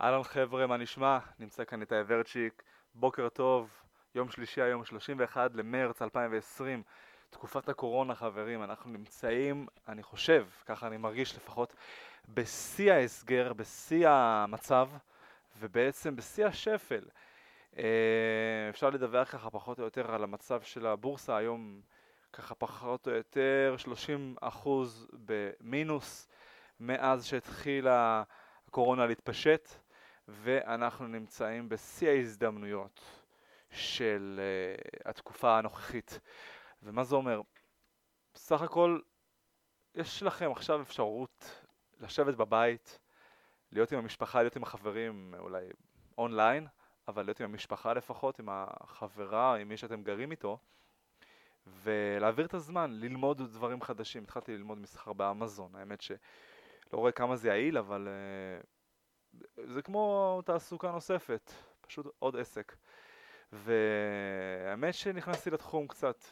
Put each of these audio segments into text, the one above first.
אהלן חבר'ה, מה נשמע? נמצא כאן את האברצ'יק, בוקר טוב, יום שלישי היום, 31 למרץ 2020, תקופת הקורונה חברים, אנחנו נמצאים, אני חושב, ככה אני מרגיש לפחות, בשיא ההסגר, בשיא המצב, ובעצם בשיא השפל. אה, אפשר לדווח ככה פחות או יותר על המצב של הבורסה היום, ככה פחות או יותר 30% במינוס מאז שהתחילה הקורונה להתפשט, ואנחנו נמצאים בשיא ההזדמנויות של uh, התקופה הנוכחית. ומה זה אומר? בסך הכל יש לכם עכשיו אפשרות לשבת בבית, להיות עם המשפחה, להיות עם החברים, אולי אונליין, אבל להיות עם המשפחה לפחות, עם החברה, עם מי שאתם גרים איתו, ולהעביר את הזמן, ללמוד דברים חדשים. התחלתי ללמוד מסחר באמזון, האמת שלא רואה כמה זה יעיל, אבל uh, זה כמו תעסוקה נוספת, פשוט עוד עסק. והאמת שנכנסתי לתחום קצת,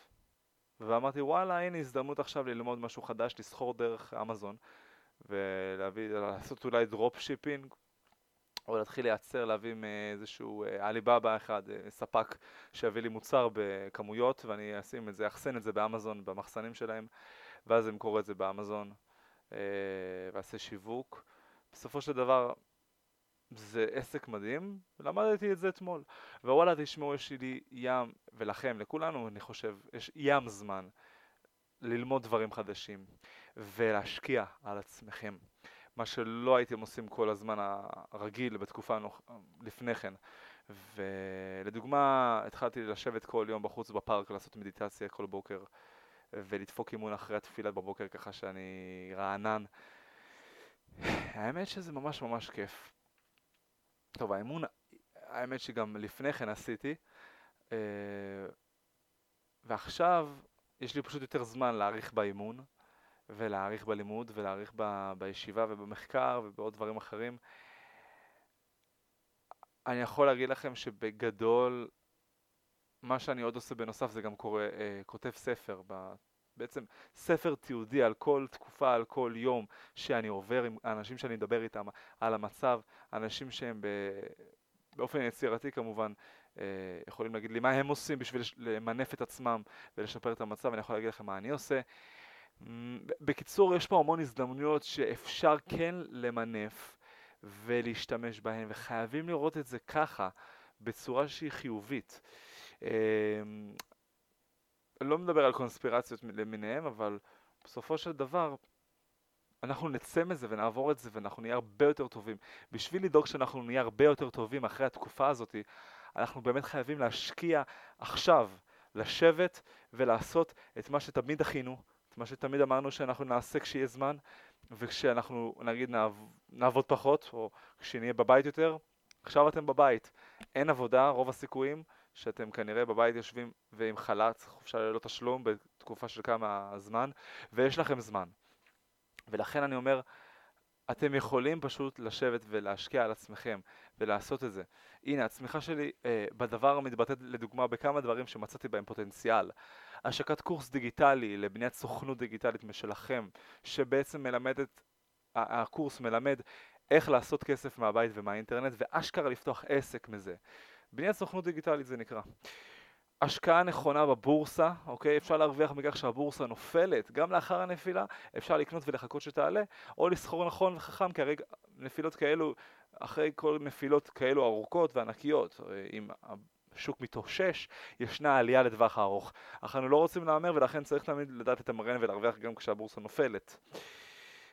ואמרתי וואלה הנה הזדמנות עכשיו ללמוד משהו חדש, לסחור דרך אמזון ולהביא, לעשות אולי drop shipping או להתחיל לייצר, להביא מאיזשהו עליבאבא אה, אחד, אה, ספק שיביא לי מוצר בכמויות ואני אשים את זה, אחסן את זה באמזון במחסנים שלהם ואז אמכור את זה באמזון אה, ואעשה שיווק. בסופו של דבר זה עסק מדהים, למדתי את זה אתמול. ווואלה תשמעו יש לי ים, ולכם, לכולנו אני חושב, יש ים זמן ללמוד דברים חדשים ולהשקיע על עצמכם. מה שלא הייתם עושים כל הזמן הרגיל בתקופה נוח... לפני כן. ולדוגמה, התחלתי לשבת כל יום בחוץ בפארק לעשות מדיטציה כל בוקר ולדפוק אימון אחרי התפילה בבוקר ככה שאני רענן. האמת שזה ממש ממש כיף. טוב, האימון, האמת שגם לפני כן עשיתי, אה, ועכשיו יש לי פשוט יותר זמן להאריך באימון, ולהאריך בלימוד, ולהאריך ב, בישיבה ובמחקר ובעוד דברים אחרים. אני יכול להגיד לכם שבגדול, מה שאני עוד עושה בנוסף זה גם קורא, אה, כותב ספר, בעצם ספר תיעודי על כל תקופה, על כל יום שאני עובר עם האנשים שאני מדבר איתם על המצב, אנשים שהם ב... באופן יצירתי כמובן אה, יכולים להגיד לי מה הם עושים בשביל למנף את עצמם ולשפר את המצב, אני יכול להגיד לכם מה אני עושה. בקיצור, יש פה המון הזדמנויות שאפשר כן למנף ולהשתמש בהן, וחייבים לראות את זה ככה, בצורה שהיא חיובית. לא מדבר על קונספירציות למיניהם, אבל בסופו של דבר אנחנו נצא מזה ונעבור את זה ואנחנו נהיה הרבה יותר טובים. בשביל לדאוג שאנחנו נהיה הרבה יותר טובים אחרי התקופה הזאת, אנחנו באמת חייבים להשקיע עכשיו, לשבת ולעשות את מה שתמיד הכינו, את מה שתמיד אמרנו שאנחנו נעשה כשיהיה זמן, וכשאנחנו נגיד נעב, נעבוד פחות, או כשנהיה בבית יותר, עכשיו אתם בבית, אין עבודה, רוב הסיכויים, שאתם כנראה בבית יושבים ועם חל"ת, חופשה ללא תשלום בתקופה של כמה זמן, ויש לכם זמן. ולכן אני אומר, אתם יכולים פשוט לשבת ולהשקיע על עצמכם ולעשות את זה. הנה, הצמיחה שלי אה, בדבר מתבטאת לדוגמה בכמה דברים שמצאתי בהם פוטנציאל. השקת קורס דיגיטלי לבניית סוכנות דיגיטלית משלכם, שבעצם מלמדת, הקורס מלמד איך לעשות כסף מהבית ומהאינטרנט ואשכרה לפתוח עסק מזה. בניית סוכנות דיגיטלית זה נקרא. השקעה נכונה בבורסה, אוקיי? אפשר להרוויח מכך שהבורסה נופלת, גם לאחר הנפילה אפשר לקנות ולחכות שתעלה, או לסחור נכון וחכם, כי הרי נפילות כאלו, אחרי כל נפילות כאלו ארוכות וענקיות, אם השוק מתאושש, ישנה עלייה לטווח הארוך. אך אנו לא רוצים להמר ולכן צריך תמיד לדעת את המרן ולהרוויח גם כשהבורסה נופלת.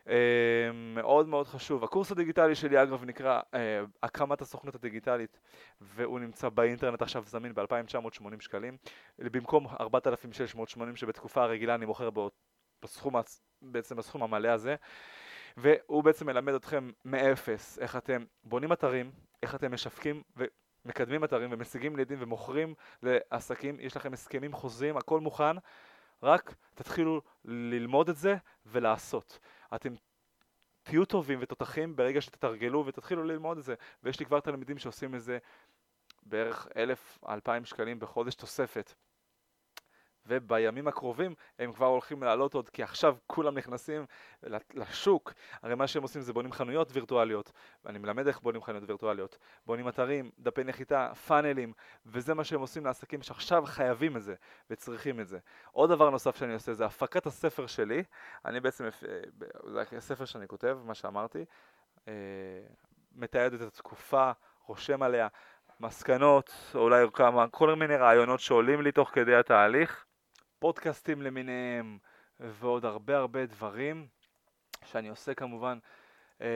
אה, מאוד מאוד חשוב. הקורס הדיגיטלי שלי אגב נקרא אה, הקמת הסוכנות הדיגיטלית והוא נמצא באינטרנט עכשיו זמין ב-2980 שקלים במקום 4680 שבתקופה הרגילה אני מוכר בסכום, בעצם בסכום המלא הזה והוא בעצם מלמד אתכם מאפס איך אתם בונים אתרים, איך אתם משווקים ומקדמים אתרים ומשיגים לידים ומוכרים לעסקים, יש לכם הסכמים חוזים, הכל מוכן רק תתחילו ללמוד את זה ולעשות. אתם תהיו טובים ותותחים ברגע שתתרגלו ותתחילו ללמוד את זה. ויש לי כבר תלמידים שעושים את זה בערך אלף, אלפיים שקלים בחודש תוספת. ובימים הקרובים הם כבר הולכים לעלות עוד, כי עכשיו כולם נכנסים לשוק. הרי מה שהם עושים זה בונים חנויות וירטואליות, ואני מלמד איך בונים חנויות וירטואליות, בונים אתרים, דפי נחיתה, פאנלים, וזה מה שהם עושים לעסקים שעכשיו חייבים את זה וצריכים את זה. עוד דבר נוסף שאני עושה זה הפקת הספר שלי, אני בעצם, זה הספר שאני כותב, מה שאמרתי, אה, מתעד את התקופה, רושם עליה, מסקנות, אולי כמה, כל מיני רעיונות שעולים לי תוך כדי התהליך, פודקאסטים למיניהם ועוד הרבה הרבה דברים שאני עושה כמובן. אה,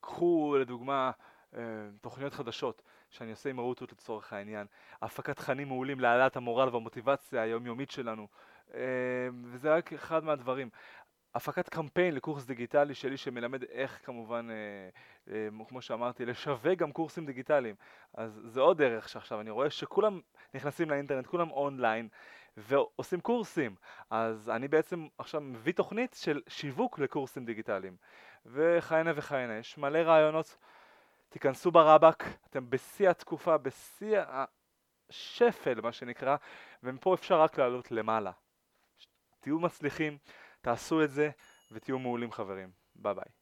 קחו לדוגמה אה, תוכניות חדשות שאני עושה עם רוטות לצורך העניין, הפקת תכנים מעולים להעלאת המורל והמוטיבציה היומיומית שלנו, אה, וזה רק אחד מהדברים. הפקת קמפיין לקורס דיגיטלי שלי שמלמד איך כמובן, אה, אה, כמו שאמרתי, לשווק גם קורסים דיגיטליים. אז זה עוד דרך שעכשיו אני רואה שכולם נכנסים לאינטרנט, כולם אונליין ועושים קורסים. אז אני בעצם עכשיו מביא תוכנית של שיווק לקורסים דיגיטליים. וכהנה וכהנה, יש מלא רעיונות. תיכנסו ברבק, אתם בשיא התקופה, בשיא השפל מה שנקרא, ומפה אפשר רק לעלות למעלה. תהיו מצליחים. תעשו את זה ותהיו מעולים חברים. ביי ביי.